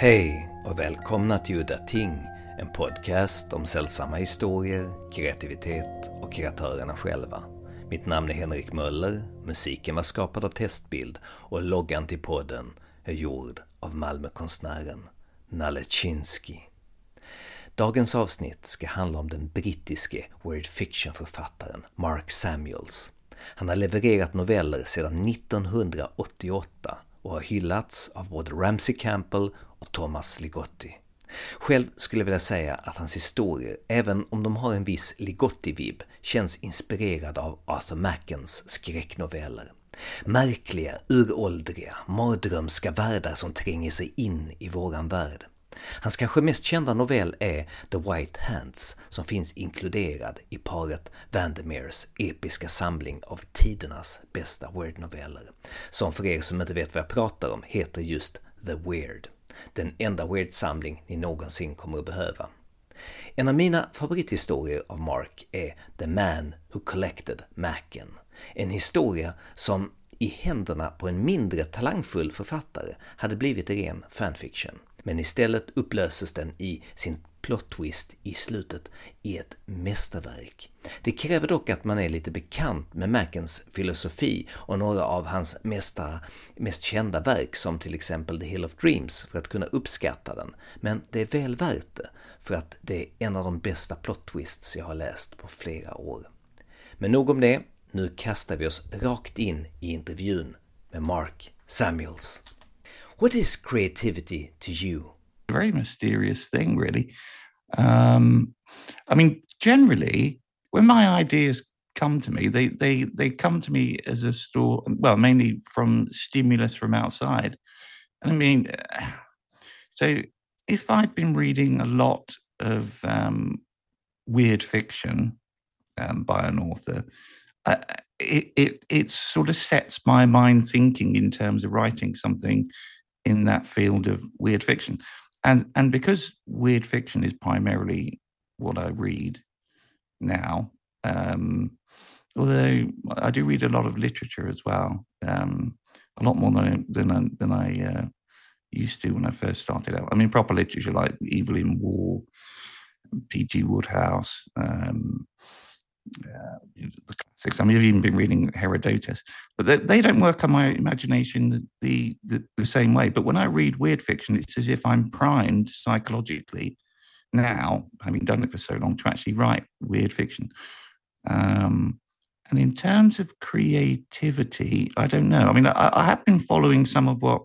Hej och välkomna till Udda Ting, en podcast om sällsamma historier, kreativitet och kreatörerna själva. Mitt namn är Henrik Möller, musiken var skapad av Testbild och loggan till podden är gjord av Malmökonstnären Nalle Chinsky. Dagens avsnitt ska handla om den brittiske word fiction-författaren Mark Samuels. Han har levererat noveller sedan 1988 och har hyllats av både Ramsey Campbell och Thomas Ligotti. Själv skulle jag vilja säga att hans historier, även om de har en viss Ligotti-vibb, känns inspirerade av Arthur Mackens skräcknoveller. Märkliga, uråldriga, mardrömska världar som tränger sig in i våran värld. Hans kanske mest kända novell är The White Hands som finns inkluderad i paret Vandermeers episka samling av tidernas bästa wordnoveller. Som för er som inte vet vad jag pratar om heter just The Weird. Den enda Weird-samling ni någonsin kommer att behöva. En av mina favorithistorier av Mark är The Man Who Collected Macen. En historia som i händerna på en mindre talangfull författare hade blivit ren fanfiction. Men istället upplöses den i sin plot twist i slutet i ett mästerverk. Det kräver dock att man är lite bekant med Mackens filosofi och några av hans mesta, mest kända verk som till exempel The Hill of Dreams för att kunna uppskatta den. Men det är väl värt det för att det är en av de bästa plot twists jag har läst på flera år. Men nog om det, nu kastar vi oss rakt in i intervjun med Mark Samuels. What is creativity to you? Very mysterious thing, really. Um, I mean, generally, when my ideas come to me, they they they come to me as a store. Well, mainly from stimulus from outside. And I mean, so if I've been reading a lot of um, weird fiction um, by an author, uh, it, it it sort of sets my mind thinking in terms of writing something in that field of weird fiction and and because weird fiction is primarily what I read now, um, although I do read a lot of literature as well, um, a lot more than I, than I, than I uh, used to when I first started out. I mean, proper literature like Evelyn Waugh, P.G. Wodehouse, um, uh, the classics. I mean, I've even been reading Herodotus, but they, they don't work on my imagination the, the, the, same way. But when I read weird fiction, it's as if I'm primed psychologically now, having done it for so long, to actually write weird fiction. Um, and in terms of creativity, I don't know. I mean, I, I, have been following some of what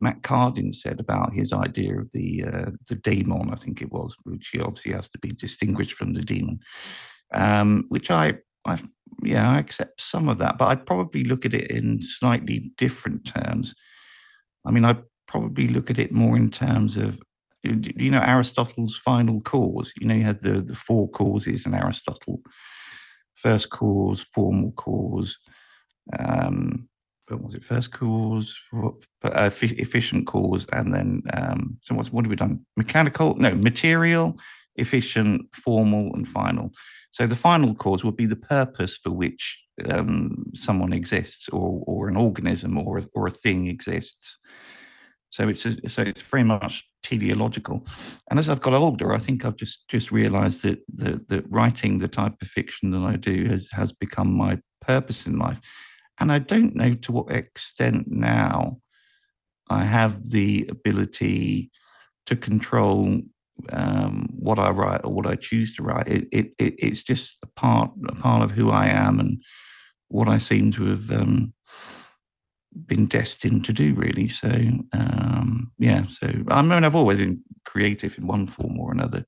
Matt Cardin said about his idea of the uh, the daemon, I think it was, which obviously has to be distinguished from the demon um, which I, I, yeah, I accept some of that, but I'd probably look at it in slightly different terms. I mean, I'd probably look at it more in terms of, you know, Aristotle's final cause. You know, you had the the four causes in Aristotle: first cause, formal cause. Um, what was it? First cause, uh, efficient cause, and then um, so what's what have we done? Mechanical? No, material, efficient, formal, and final. So the final cause would be the purpose for which um, someone exists, or or an organism, or or a thing exists. So it's a, so it's very much teleological. And as I've got older, I think I've just just realised that that that writing the type of fiction that I do has has become my purpose in life. And I don't know to what extent now I have the ability to control um, what I write or what I choose to write. It, it, it, it's just a part a part of who I am and what I seem to have um, been destined to do. Really. So um, yeah. So I mean, I've always been creative in one form or another.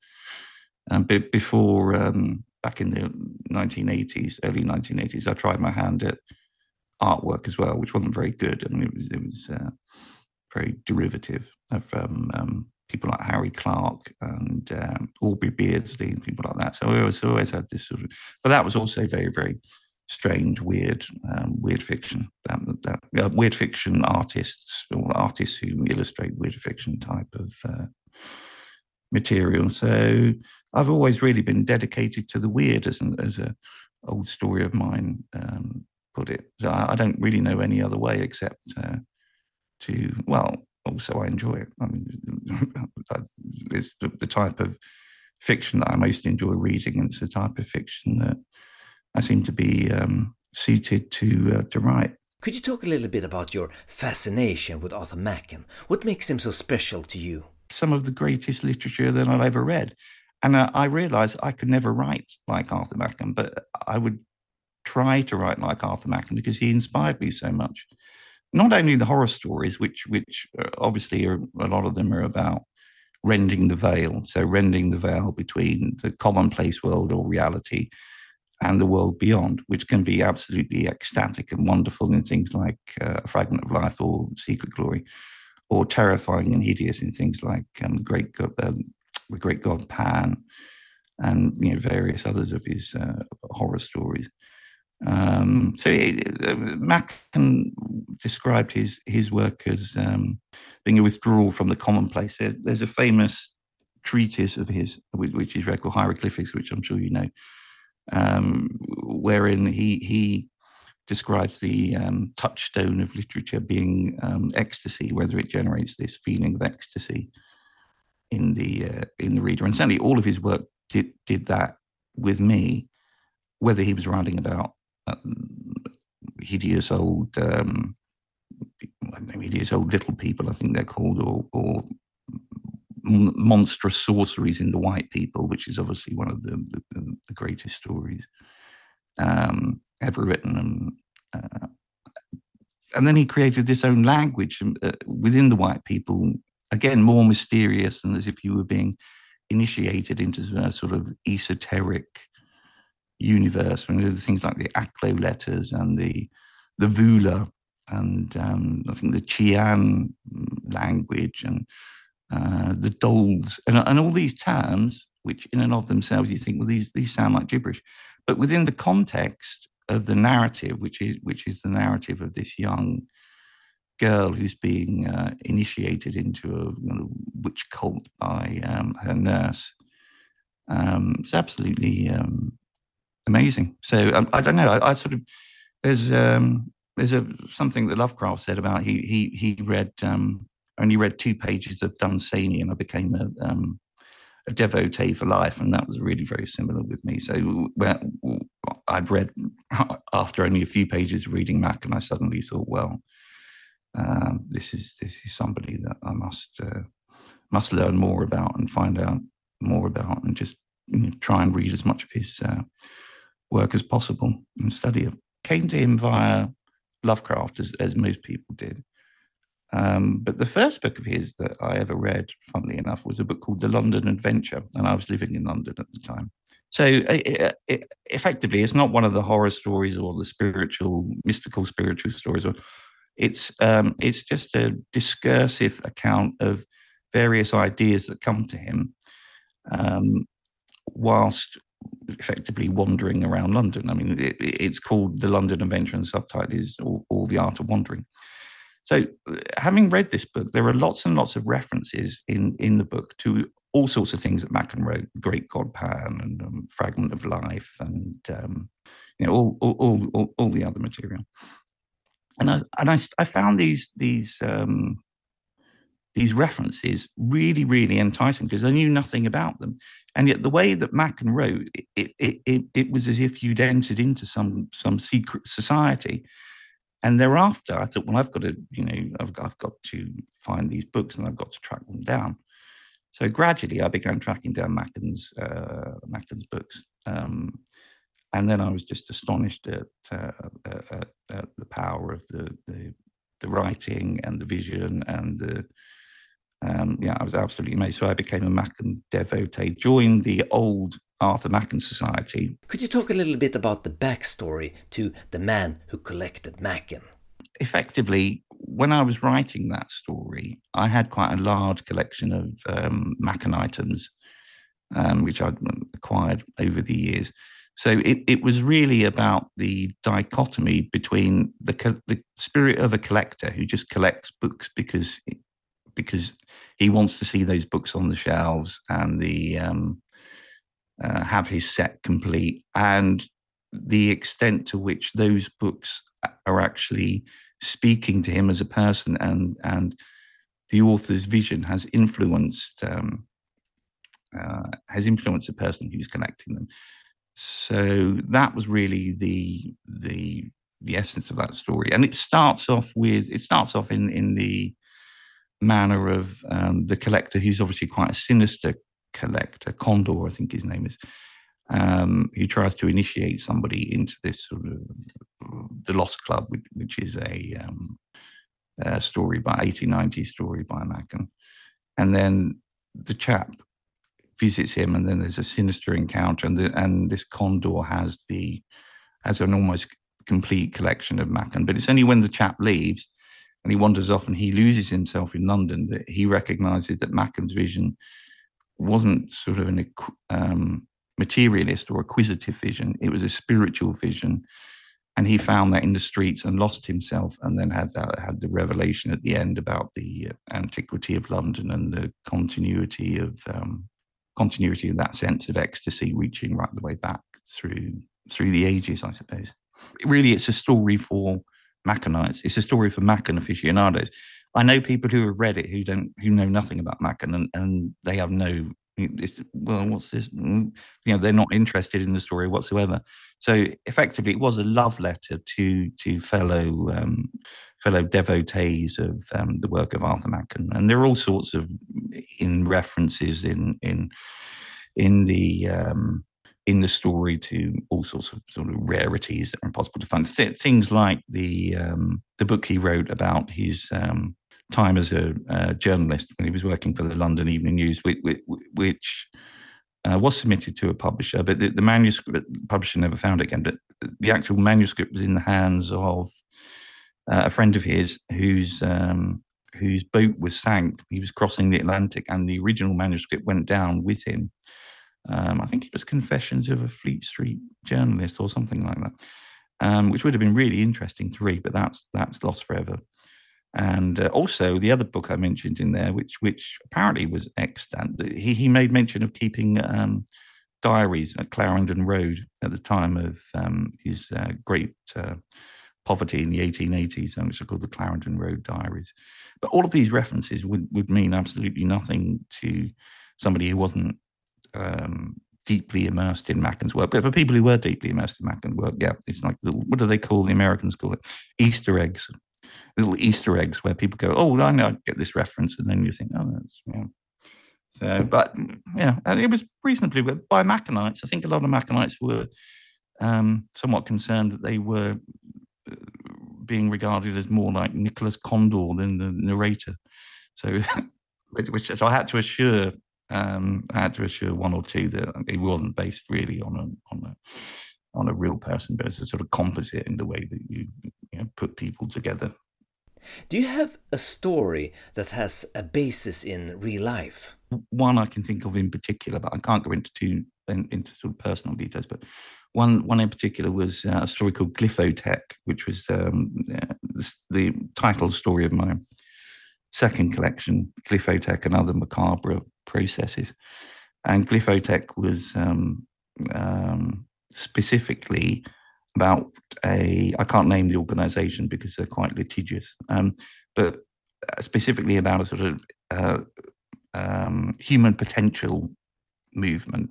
Um, but before um, back in the 1980s, early 1980s, I tried my hand at artwork as well, which wasn't very good. I mean, it was it was uh, very derivative of um, um, people like Harry Clarke and um, Aubrey Beardsley and people like that. So I always, always had this sort of, but that was also very, very strange, weird, um, weird fiction. That, that uh, weird fiction artists or artists who illustrate weird fiction type of uh, material. So I've always really been dedicated to the weird, as an as a old story of mine um, put it. So I, I, don't really know any other way except uh, to well also I enjoy it. I mean, it's the, the type of fiction that I most enjoy reading, and it's the type of fiction that I seem to be um, suited to uh, to write. Could you talk a little bit about your fascination with Arthur Machen? What makes him so special to you? Some of the greatest literature that I've ever read. And uh, I realized I could never write like Arthur Machen, but I would try to write like Arthur Machen because he inspired me so much. Not only the horror stories, which which uh, obviously are, a lot of them are about rending the veil, so rending the veil between the commonplace world or reality and the world beyond, which can be absolutely ecstatic and wonderful in things like uh, A Fragment of Life or Secret Glory, or terrifying and hideous in things like um, the Great God, uh, the Great God Pan, and you know various others of his uh, horror stories. Um, so uh, Machen described his his work as um, being a withdrawal from the commonplace. there's a famous treatise of his, which is read called Hieroglyphics, which I'm sure you know, um, wherein he he describes the um, touchstone of literature being um, ecstasy, whether it generates this feeling of ecstasy in the uh, in the reader, and certainly all of his work did did that with me. Whether he was writing about hideous old um, hideous old little people, I think they're called, or, or monstrous sorceries in the white people, which is obviously one of the, the, the greatest stories um, ever written. And, uh, and then he created this own language um, uh, within the white people, again, more mysterious and as if you were being initiated into a sort of esoteric universe. When there things like the Aklo letters and the the Vula and um, I think the Chian language and uh, the Dôls, and, and all these terms, which in and of themselves you think, well, these these sound like gibberish, but within the context of the narrative, which is which is the narrative of this young girl who's being uh, initiated into a you know, witch cult by um, her nurse, um, it's absolutely um, amazing. So um, I don't know. I, I sort of there's um, there's a something that Lovecraft said about he he he read um, only read two pages of Dunsany and I became a, um, a devotee for life, and that was really very similar with me. So I'd read after only a few pages of reading Mac, and I suddenly thought, well, um, this is this is somebody that I must uh, must learn more about and find out more about, and just you know, try and read as much of his uh, work as possible and study it. Came to him via Lovecraft, as, as most people did. Um, but the first book of his that I ever read, funnily enough, was a book called The London Adventure, and I was living in London at the time. So it, it, effectively, it's not one of the horror stories or the spiritual, mystical spiritual stories. Or it's um, it's just a discursive account of various ideas that come to him, um, whilst effectively wandering around London. I mean, it, it's called The London Adventure, and the subtitle is all, all the Art of Wandering. So, having read this book, there are lots and lots of references in in the book to all sorts of things that Machen wrote, Great God Pan and um, Fragment of Life, and um, you know all, all all, all the other material. And I and I, I found these these um, these references really really enticing because I knew nothing about them, and yet the way that Machen wrote, it it it, it was as if you'd entered into some some secret society. And thereafter, I thought, well, I've got to, you know, I've, I've got to find these books and I've got to track them down. So gradually, I began tracking down Machen's uh, Machen's books, um, and then I was just astonished at, uh, at, at the power of the, the, the writing and the vision and the um, yeah, I was absolutely amazed. So I became a Machen devotee, joined the old Arthur Machen Society. Could you talk a little bit about the backstory to the man who collected Machen? Effectively, when I was writing that story, I had quite a large collection of um, Machen items, um, which I'd acquired over the years. So it, it was really about the dichotomy between the, the spirit of a collector who just collects books because because he wants to see those books on the shelves and the um, uh, have his set complete and the extent to which those books are actually speaking to him as a person and and the author's vision has influenced um, uh, has influenced the person who's connecting them. So that was really the the the essence of that story, and it starts off with it starts off in in the manner of um, the collector, who's obviously quite a sinister collector, Condor, I think his name is, um, who tries to initiate somebody into this sort of the Lost Club, which, which is a, um, a, story by 1890 story by Machen, and then the chap visits him, and then there's a sinister encounter, and the, and this Condor has the has an almost complete collection of Machen, but it's only when the chap leaves and he wanders off and he loses himself in London that he recognizes that Machen's vision wasn't sort of an um, materialist or acquisitive vision, it was a spiritual vision. And he found that in the streets and lost himself, and then had that had the revelation at the end about the uh, antiquity of London and the continuity of um, continuity of that sense of ecstasy, reaching right the way back through through the ages, I suppose. Really, it's a story for Machenites. It's a story for Machen aficionados. I know people who have read it who don't who know nothing about Machen and, and they have no well what's this mm, you know they're not interested in the story whatsoever so effectively it was a love letter to to fellow um, fellow devotees of um, the work of Arthur Machen and there are all sorts of in references in in in the um, in the story to all sorts of sort of rarities that are impossible to find. things like the um, the book he wrote about his um, time as a, a, journalist when he was working for the London Evening News, which, which uh, was submitted to a publisher, but the, the manuscript publisher never found it again. But the actual manuscript was in the hands of uh, a friend of his whose um, whose boat was sank. He was crossing the Atlantic, and the original manuscript went down with him. Um, I think it was Confessions of a Fleet Street Journalist or something like that, um, which would have been really interesting to read, but that's that's lost forever. And uh, also the other book I mentioned in there, which which apparently was extant, he he made mention of keeping um, diaries at Clarendon Road at the time of um, his uh, great uh, poverty in the 1880s, and which are called the Clarendon Road Diaries. But all of these references would would mean absolutely nothing to somebody who wasn't um, deeply immersed in Machen's work. But for people who were deeply immersed in Machen's work, yeah, it's like little, what do they call the Americans call it? Easter eggs, little Easter eggs where people go, oh, I know, I get this reference, and then you think, oh, that's yeah. So, but yeah, and it was reasonably by Machenites. I think a lot of Machenites were um, somewhat concerned that they were uh, being regarded as more like Nicholas Condor than the narrator. So, which, which I had to assure um, I had to assure one or two that it wasn't based really on a on a on a real person, but it's a sort of composite in the way that you, you know, put people together. Do you have a story that has a basis in real life? One I can think of in particular, but I can't go into too in, into sort of personal details. But one one in particular was uh, a story called Glyphotech, which was um, the, the title story of my second collection, Glyphotech and Other Macabre Processes. And Glyphotech was um, um, specifically about a, I can't name the organization because they're quite litigious, um, but specifically about a sort of uh, um, human potential movement.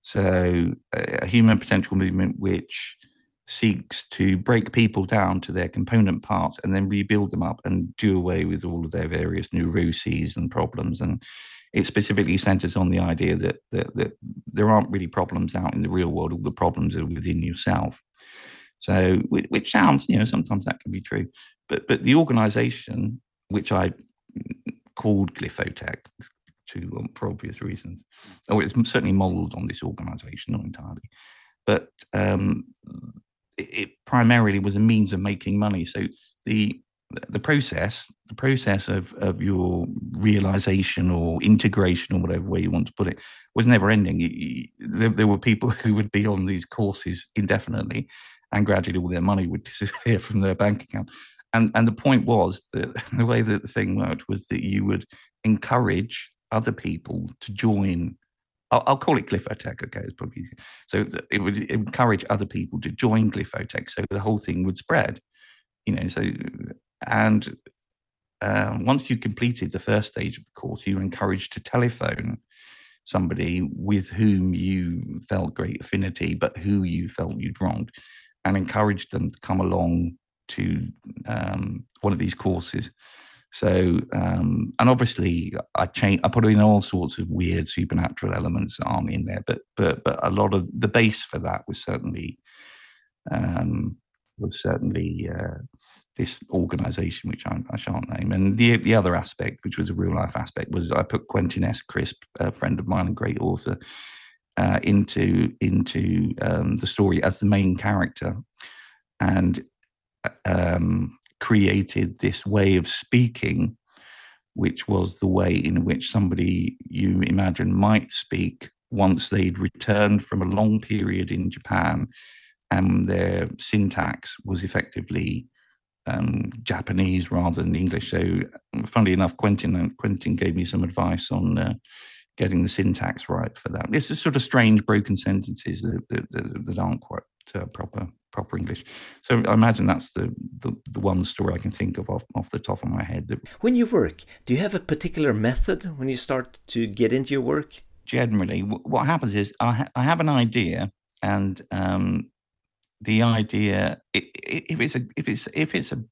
So, a human potential movement which seeks to break people down to their component parts and then rebuild them up and do away with all of their various neuroses and problems. And it specifically centers on the idea that, that, that there aren't really problems out in the real world, all the problems are within yourself. So, which sounds, you know, sometimes that can be true. But, but the organization, which I called Glyphotech, to um, for obvious reasons. Oh, it's certainly modeled on this organization, not entirely. But um, it primarily was a means of making money. So the the process, the process of, of your realization or integration or whatever way you want to put it, was never ending. there, there, were people who would be on these courses indefinitely, and gradually all their money would disappear from their bank account. And and the point was that the way that the thing worked was that you would encourage other people to join I'll, I'll, call it Glyphotech. Okay, it's probably easier. so it would encourage other people to join Glyphotech, so the whole thing would spread. You know, so and um, once you completed the first stage of the course, you were encouraged to telephone somebody with whom you felt great affinity, but who you felt you'd wronged, and encouraged them to come along to um, one of these courses. So, um, and obviously, I changed. I put in all sorts of weird supernatural elements that aren't in there, but but but a lot of the base for that was certainly um, was certainly uh, this organisation, which I, I, shan't name. And the the other aspect, which was a real life aspect, was I put Quentin S. Crisp, a friend of mine and great author, uh, into into um, the story as the main character, and um, created this way of speaking, which was the way in which somebody you imagine might speak once they'd returned from a long period in Japan and their syntax was effectively um, Japanese rather than English. So, funnily enough, Quentin uh, Quentin gave me some advice on uh, getting the syntax right for that. It's a sort of strange broken sentences that, that, that aren't quite uh, proper proper English. So I imagine that's the, the, the one story I can think of off, off the top of my head. That... When you work, do you have a particular method when you start to get into your work? Generally, what happens is I, ha- I have an idea, and um, the idea if it's a if it's if it's a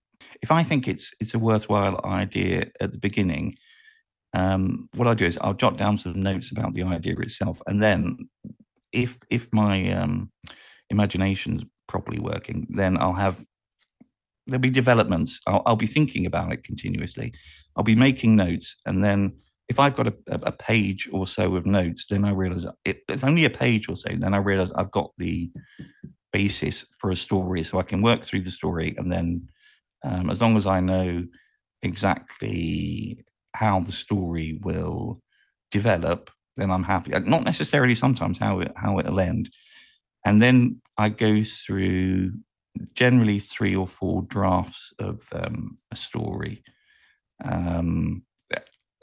if I think it's it's a worthwhile idea at the beginning, um, what I do is I'll jot down some notes about the idea itself, and then if if my um, imagination's properly working, then I'll have there'll be developments. I'll, I'll, be thinking about it continuously. I'll be making notes, and then if I've got a, a page or so of notes, then I realize it, it's only a page or so. Then I realize I've got the basis for a story, so I can work through the story, and then um, as long as I know exactly how the story will develop, then I'm happy. Not necessarily sometimes how it how it'll end, and then I go through generally three or four drafts of um, a story. Um,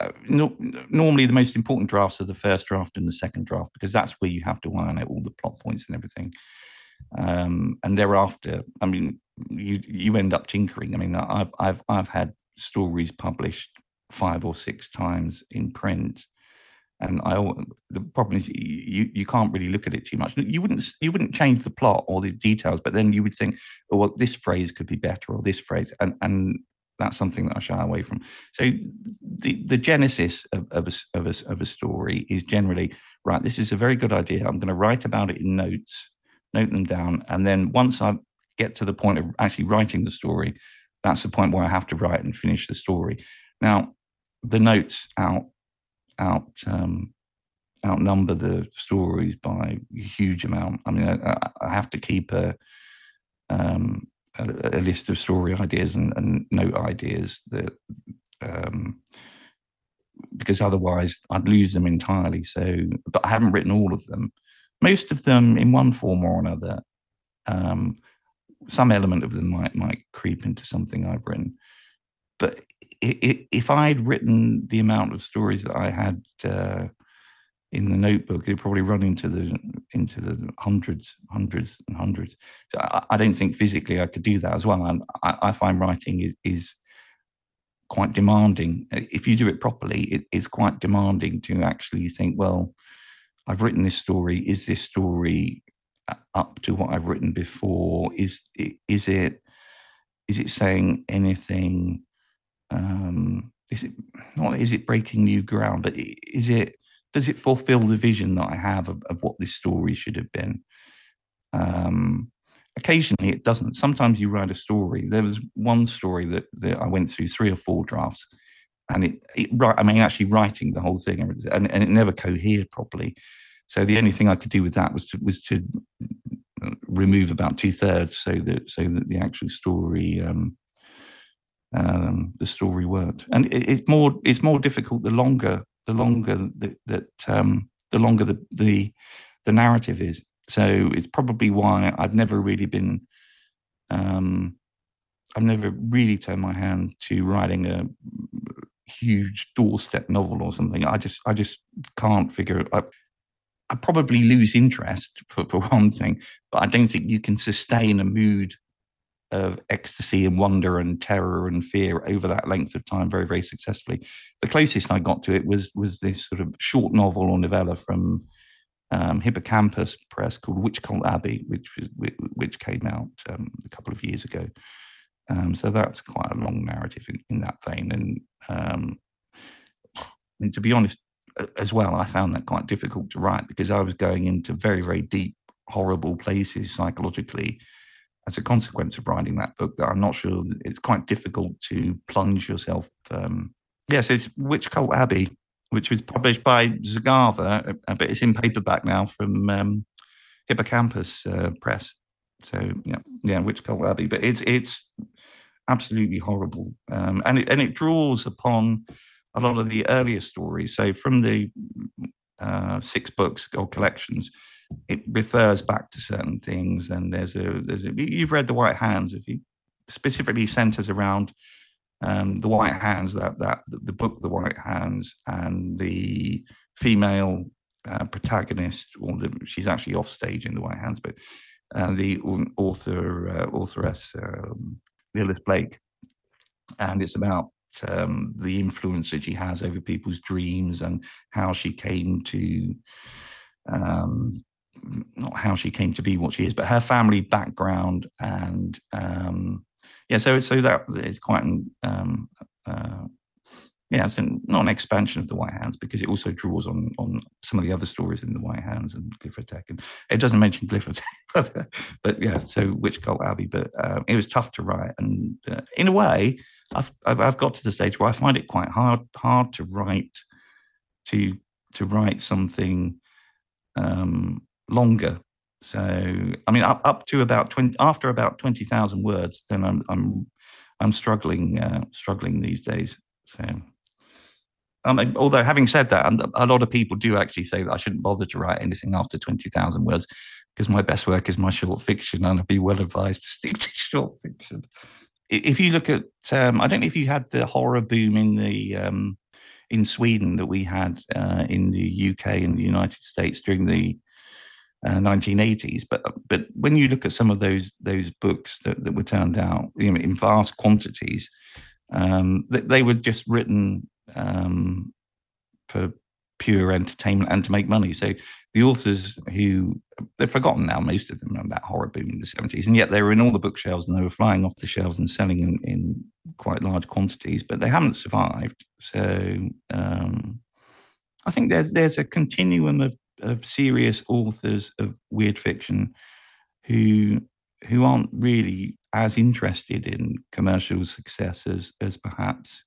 uh, no, normally, the most important drafts are the first draft and the second draft because that's where you have to iron out all the plot points and everything. Um, and thereafter, I mean, you you end up tinkering. I mean, I've I've I've had stories published five or six times in print, and I the problem is you you can't really look at it too much. You wouldn't you wouldn't change the plot or the details, but then you would think, oh well, this phrase could be better or this phrase, and and that's something that I shy away from. So the the genesis of of a, of a, of a story is generally right. This is a very good idea. I'm going to write about it in notes, note them down, and then once I get to the point of actually writing the story, that's the point where I have to write and finish the story. Now the notes out out um, outnumber the stories by a huge amount. I mean, I, I have to keep a, um, a, a list of story ideas and, and note ideas that um, because otherwise I'd lose them entirely. So, but I haven't written all of them. Most of them, in one form or another, um, some element of them might might creep into something I've written. But if I'd written the amount of stories that I had uh, in the notebook, it'd probably run into the into the hundreds, hundreds, and hundreds. So I, don't think physically I could do that as well. And I, I find writing is, is, quite demanding. If you do it properly, it is quite demanding to actually think, well, I've written this story. Is this story up to what I've written before? Is is it is it saying anything um, is it not is it breaking new ground, but is it does it fulfill the vision that I have of, of what this story should have been? Um, occasionally it doesn't. Sometimes you write a story. There was one story that, that I went through three or four drafts, and it, it right. I mean, actually writing the whole thing, and, and it never cohered properly. So the only thing I could do with that was to was to remove about two thirds, so that so that the actual story um, um, the story worked. And it, it's more it's more difficult the longer the longer that, that um, the longer the, the the narrative is. So it's probably why I've never really been um, I've never really turned my hand to writing a huge doorstep novel or something. I just I just can't figure it. I, I probably lose interest for, for one thing, but I don't think you can sustain a mood of ecstasy and wonder and terror and fear over that length of time very very successfully. The closest I got to it was was this sort of short novel or novella from um, Hippocampus Press called Witch Cult Abbey, which which came out um, a couple of years ago. Um, so that's quite a long narrative in, in that vein. And, um, and to be honest, as well, I found that quite difficult to write because I was going into very, very deep, horrible places psychologically as a consequence of writing that book that I'm not sure it's quite difficult to plunge yourself. Um, yes, it's Witch Cult Abbey, which was published by Zagava, uh, but it's in paperback now from um, Hippocampus uh, Press. So yeah, yeah, Witch Cult Abbey, but it's it's absolutely horrible, um, and it and it draws upon a lot of the earlier stories. So from the uh, six books or collections, it refers back to certain things. And there's a there's a you've read the White Hands, if you specifically centers around um, the White Hands, that that the book, the White Hands, and the female uh, protagonist, or the, she's actually off stage in the White Hands, but the author uh, authoress um, Lilith Blake, and it's about um, the influence that she has over people's dreams and how she came to um, not how she came to be what she is, but her family background and um, yeah, so so that is quite um, uh, yeah, it's not an expansion of the White Hands because it also draws on on some of the other stories in the White Hands and Glyphotech, and it doesn't mention Glyphotech, but, but yeah, so Witch Cult Abbey, but uh, it was tough to write, and uh, in a way, I've, I've, I've got to the stage where I find it quite hard hard to write to to write something um, longer. So I mean, up up to about twenty after about twenty thousand words, then I'm I'm I'm struggling uh, struggling these days. So. Um, although having said that, a lot of people do actually say that I shouldn't bother to write anything after twenty thousand words because my best work is my short fiction, and I'd be well advised to stick to short fiction if you look at, um, I don't know if you had the horror boom in the um, in Sweden that we had uh, in the UK and the United States during the uh, 1980s. But but when you look at some of those those books that, that were turned out you know, in vast quantities, um, they, they, were just written um, for pure entertainment and to make money. So the authors who they're forgotten now, most of them, that horror boom in the 70s, and yet they were in all the bookshelves and they were flying off the shelves and selling in, in quite large quantities, but they haven't survived. So um, I think there's there's a continuum of, of serious authors of weird fiction who who aren't really as interested in commercial success as, as perhaps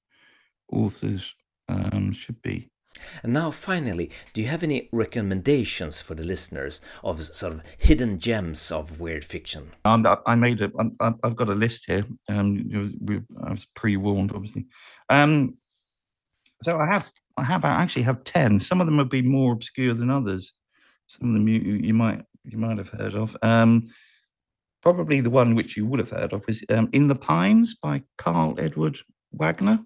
authors um, should be. And now, finally, do you have any recommendations for the listeners of sort of hidden gems of weird fiction? Um, I made a. I've got a list here. Um, I was pre-warned, obviously. Um, so I have. I have. I actually have ten. Some of them would be more obscure than others. Some of them you, you might you might have heard of. Um, probably the one which you would have heard of is um, "In the Pines" by Karl Edward Wagner.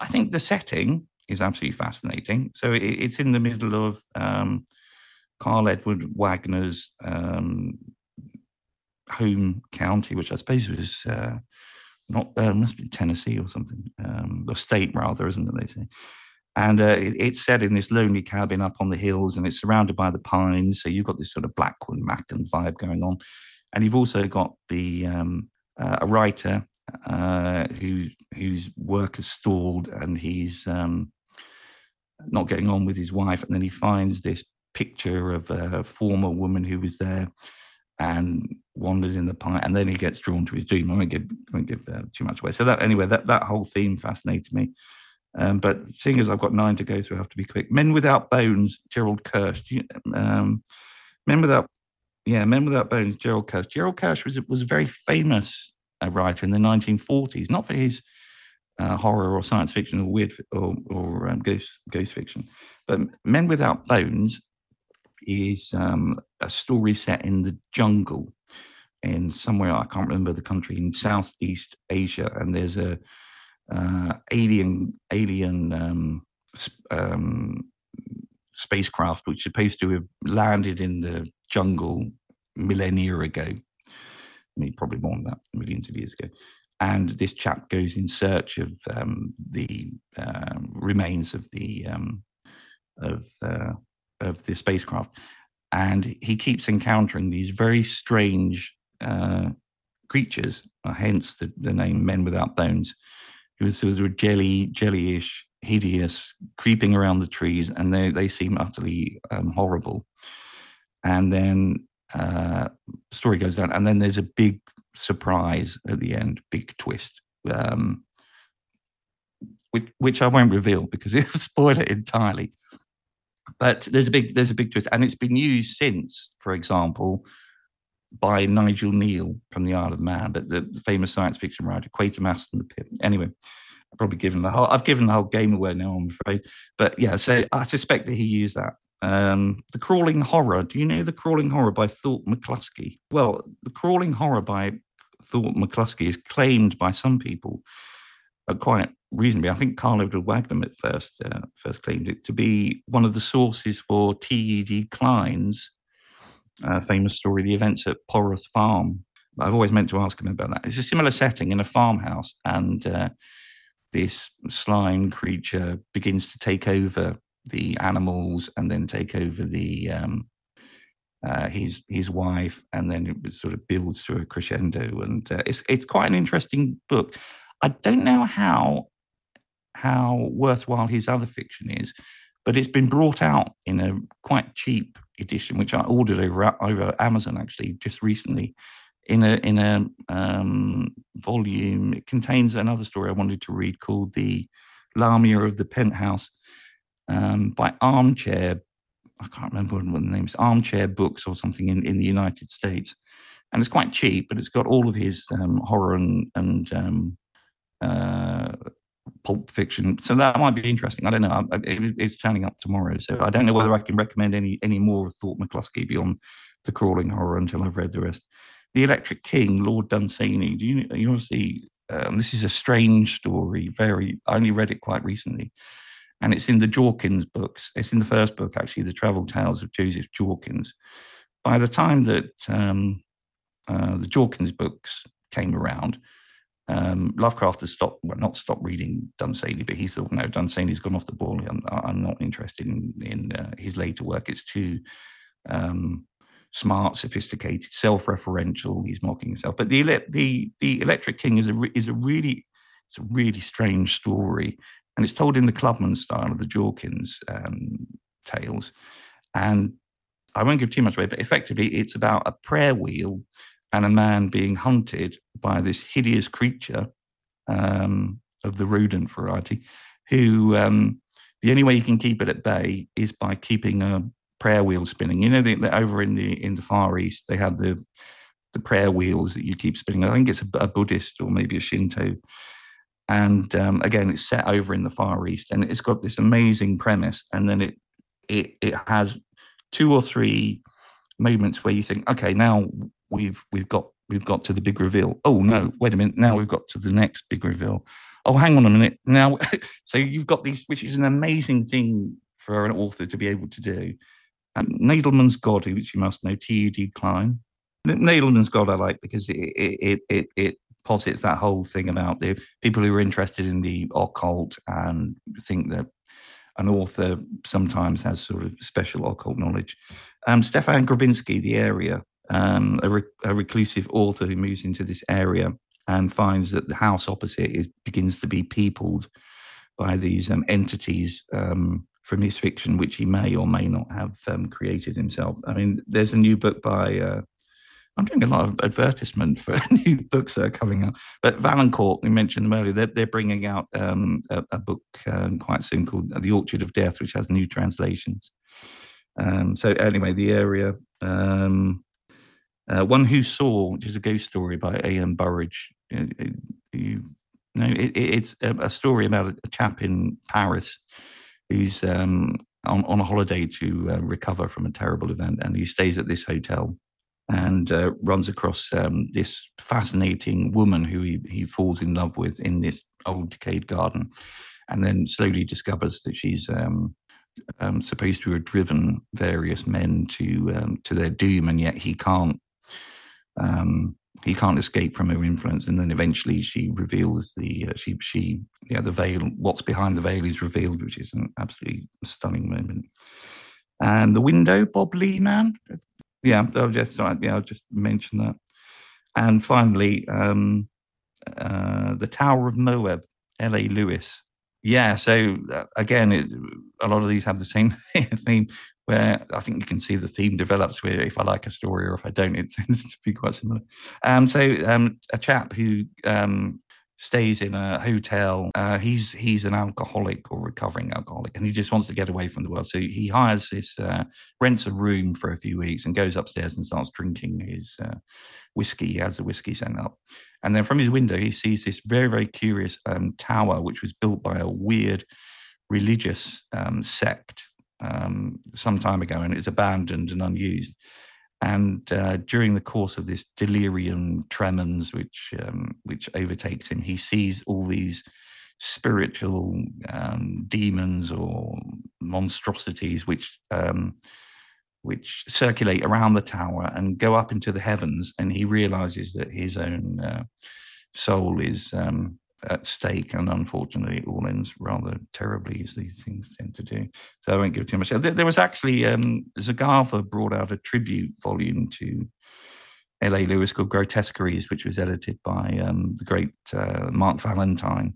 I think the setting is absolutely fascinating. So it, it's in the middle of um, Karl Edward Wagner's um, home county, which I suppose was uh, not uh, must be Tennessee or something, um, or state rather, isn't it? They say. And uh, it, it's set in this lonely cabin up on the hills, and it's surrounded by the pines. So you've got this sort of Blackwood Machen vibe going on, and you've also got the um, uh, a writer uh, who whose work has stalled, and he's um, not getting on with his wife, and then he finds this picture of a former woman who was there and wanders in the pine, and then he gets drawn to his dream. I won't give, I won't give uh, too much away. So that anyway, that that whole theme fascinated me. Um, but seeing as I've got nine to go through, I have to be quick. Men Without Bones, Gerald Kersh. You, um, Men Without, yeah, Men Without Bones, Gerald Kersh. Gerald Kersh was was a very famous uh, writer in the 1940s, not for his uh, horror or science fiction or weird or, or um, ghost ghost fiction. But Men Without Bones is um, a story set in the jungle in somewhere I can't remember the country in Southeast Asia, and there's a uh, alien alien um, um, spacecraft which is supposed to have landed in the jungle millennia ago I mean, probably more than that, millions of years ago. And this chap goes in search of um, the uh, remains of the um, of uh, of the spacecraft, and he keeps encountering these very strange uh, creatures, uh, hence the, the name Men Without Bones, who sort of jelly, jellyish, hideous, creeping around the trees, and they they seem utterly um, horrible. And then uh, story goes down, and then there's a big surprise at the end, big twist. Um, which, which I won't reveal because it will spoil it entirely. But there's a big there's a big twist, and it's been used since, for example, by Nigel Kneale from the Isle of Man, but the, the famous science fiction writer Quatermass and the Pit. Anyway, I've probably given the whole I've given the whole game away now, I'm afraid. But yeah, so I suspect that he used that. Um, the Crawling Horror. Do you know The Crawling Horror by Thorpe McCluskey? Well, The Crawling Horror by Thorpe McCluskey is claimed by some people uh, quite reasonably. I think Karl Edward Wagner at first uh, first claimed it to be one of the sources for T.E.D. Klein's uh, famous story, The Events at Poroth Farm. I've always meant to ask him about that. It's a similar setting in a farmhouse, and uh, this slime creature begins to take over the animals and then take over the um, uh, his his wife, and then it sort of builds to a crescendo. And uh, it's it's quite an interesting book. I don't know how how worthwhile his other fiction is, but it's been brought out in a quite cheap edition, which I ordered over over Amazon actually just recently. In a in a um, volume, it contains another story I wanted to read called "The Lamia of the Penthouse" um, by Armchair. I can't remember what the name is. Armchair Books or something in, in the United States, and it's quite cheap, but it's got all of his um, horror and, and um, uh, pulp fiction. So that might be interesting. I don't know. It, it's turning up tomorrow, so I don't know whether I can recommend any any more of Thorpe McCluskey beyond the crawling horror until I've read the rest. The Electric King, Lord Dunsany. Do you you um, this is a strange story. Very, I only read it quite recently, and it's in the Jorkins books. It's in the first book actually, the Travel Tales of Joseph Jorkins. By the time that um, uh, the Jorkins books came around, um, Lovecraft has stopped, well, not stopped reading Dunsany, but he thought, no, Dunsany's gone off the ball. I'm, I'm not interested in, in uh, his later work. It's too um, smart, sophisticated, self-referential. He's mocking himself. But the the the Electric King is a is a really it's a really strange story, and it's told in the Clubman style of the Jorkins um, tales. And I won't give too much away, but effectively, it's about a prayer wheel and a man being hunted by this hideous creature um, of the rodent variety, who um, the only way you can keep it at bay is by keeping a prayer wheel spinning. You know, that over in the in the Far East, they have the the prayer wheels that you keep spinning. I think it's a, a Buddhist or maybe a Shinto. And um, again, it's set over in the Far East, and it's got this amazing premise. And then it it it has two or three moments where you think, okay, now we've we've got we've got to the big reveal. Oh no, wait a minute, now we've got to the next big reveal. Oh, hang on a minute. Now so you've got these, which is an amazing thing for an author to be able to do. And Nadelman's God, which you must know, T.E.D. Klein. Nadelman's God I like because it it it it posits that whole thing about the people who are interested in the occult and think that an author sometimes has sort of special occult knowledge. Um, Stefan Grabinski, The Area, um, a, re- a, reclusive author who moves into this area and finds that the house opposite is begins to be peopled by these um, entities um, from his fiction, which he may or may not have um, created himself. I mean, there's a new book by. Uh, I'm doing a lot of advertisement for new books that are coming out. But Valancourt, we mentioned them earlier, they're, they're bringing out um, a, a, book um, quite soon called The Orchard of Death, which has new translations. Um, so anyway, the area, um, uh, One Who Saw, which is a ghost story by A.M. Burrage. You, you know, it, it's a, story about a, chap in Paris who's um, on, on a holiday to uh, recover from a terrible event, and he stays at this hotel and uh, runs across um, this fascinating woman who he, he falls in love with in this old decayed garden, and then slowly discovers that she's um, um, supposed to have driven various men to um, to their doom, and yet he can't um, he can't escape from her influence, and then eventually she reveals the uh, she she yeah the veil. What's behind the veil is revealed, which is an absolutely stunning moment. And the window, Bob Leman. Yeah, I'll just yeah I'll just mention that. And finally, um, uh, the Tower of Moab, L.A. Lewis. Yeah, so uh, again, it, a lot of these have the same theme where I think you can see the theme develops where if I like a story or if I don't, it tends to be quite similar. Um, so um, a chap who um, stays in a hotel. Uh, he's he's an alcoholic or recovering alcoholic, and he just wants to get away from the world. So he hires this, uh, rents a room for a few weeks, and goes upstairs and starts drinking his uh, whiskey. He has the whiskey sent up, and then from his window he sees this very very curious um, tower, which was built by a weird religious um, sect um, some time ago, and it's abandoned and unused. And uh, during the course of this delirium tremens, which um, which overtakes him, he sees all these spiritual um, demons or monstrosities which um, which circulate around the tower and go up into the heavens. And he realizes that his own uh, soul is um, at stake, and unfortunately, it all ends rather terribly, as these things tend to do. So I won't give too much. There, was actually um, Zagava brought out a tribute volume to L.A. Lewis called Grotesqueries, which was edited by um, the great uh, Mark Valentine,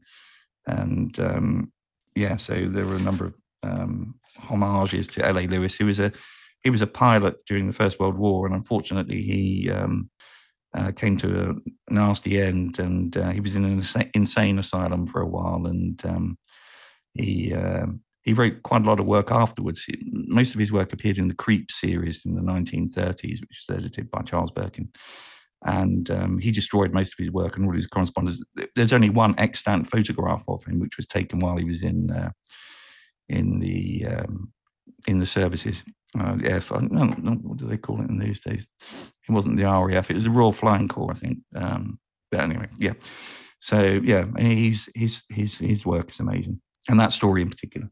and um, yeah, so there were a number of um, homages to L.A. Lewis, who was a he was a pilot during the First World War, and unfortunately, he um, uh, came to a nasty end, and uh, he was in an insane asylum for a while, and um, he uh, he wrote quite a lot of work afterwards. Most of his work appeared in the Creep series in the 1930s, which was edited by Charles Birkin. And um, he destroyed most of his work and all his correspondence. There's only one extant photograph of him, which was taken while he was in uh, in the um, in the services. Uh, yeah, no, no, what do they call it in these days? It wasn't the RAF; it was the Royal Flying Corps, I think. Um, but anyway, yeah. So yeah, his his his his work is amazing, and that story in particular.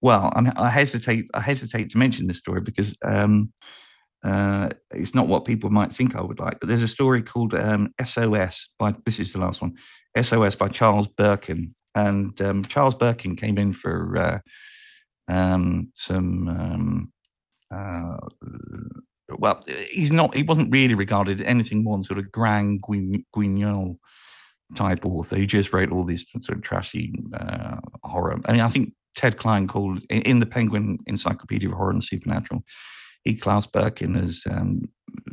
Well, I, mean, I hesitate I hesitate to mention this story because um, uh, it's not what people might think I would like. But there's a story called um, SOS by this is the last one, SOS by Charles Birkin, and um, Charles Birkin came in for uh, um, some um, uh, well, he's not. He wasn't really regarded anything more than sort of grand guignol type author. He just wrote all these sort of trashy uh, horror. I mean, I think Ted Klein called in the Penguin Encyclopedia of Horror and Supernatural. He Klaus Birkin as um,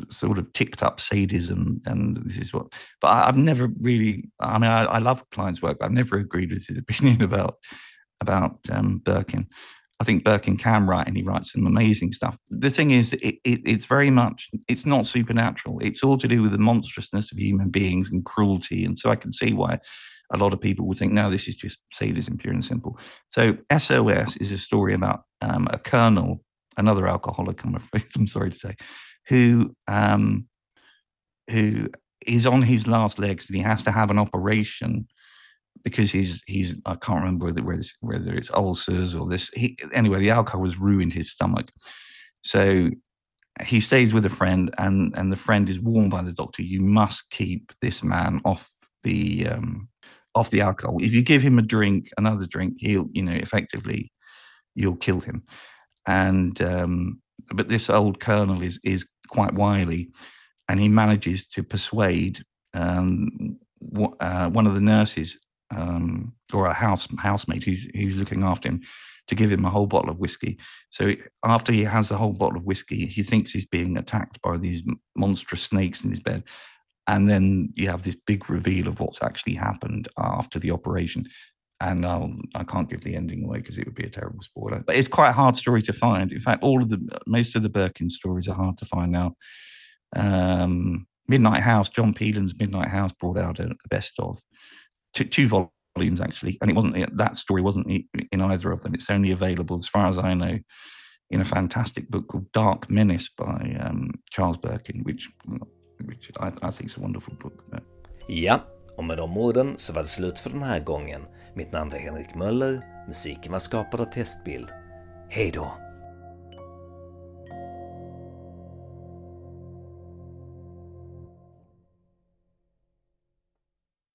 sort of ticked up sadism, and this is what. But I, have never really. I mean, I, I, love Klein's work. I've never agreed with his opinion about about um, Birkin. I think Birkin can write and he writes some amazing stuff. The thing is, it, it, it's very much, it's not supernatural. It's all to do with the monstrousness of human beings and cruelty. And so I can see why a lot of people would think, no, this is just sadism, pure and simple. So SOS is a story about um, a colonel, another alcoholic, I'm afraid, I'm sorry to say, who, um, who is on his last legs and he has to have an operation because he's he's I can't remember whether whether it's, whether it's ulcers or this. He, anyway, the alcohol has ruined his stomach, so he stays with a friend, and and the friend is warned by the doctor, you must keep this man off the um, off the alcohol. If you give him a drink, another drink, he'll you know effectively you'll kill him. And um, but this old colonel is is quite wily, and he manages to persuade um, uh, one of the nurses um, or a house housemate who's who's looking after him to give him a whole bottle of whiskey. So after he has the whole bottle of whiskey, he thinks he's being attacked by these monstrous snakes in his bed. And then you have this big reveal of what's actually happened after the operation. And I'll, I can't give the ending away because it would be a terrible spoiler. But it's quite a hard story to find. In fact, all of the most of the Birkin stories are hard to find now. Um, Midnight House, John Pelan's Midnight House brought out a best of two, two volumes actually, and it wasn't that story wasn't in either of them. It's only available, as far as I know, in a fantastic book called Dark Menace by um, Charles Birkin, which, which I, I think is a wonderful book. But... Ja, och med de orden så var det slut för den här gången. Mitt namn var Henrik Möller, musiken var skapad av Testbild. Hej då!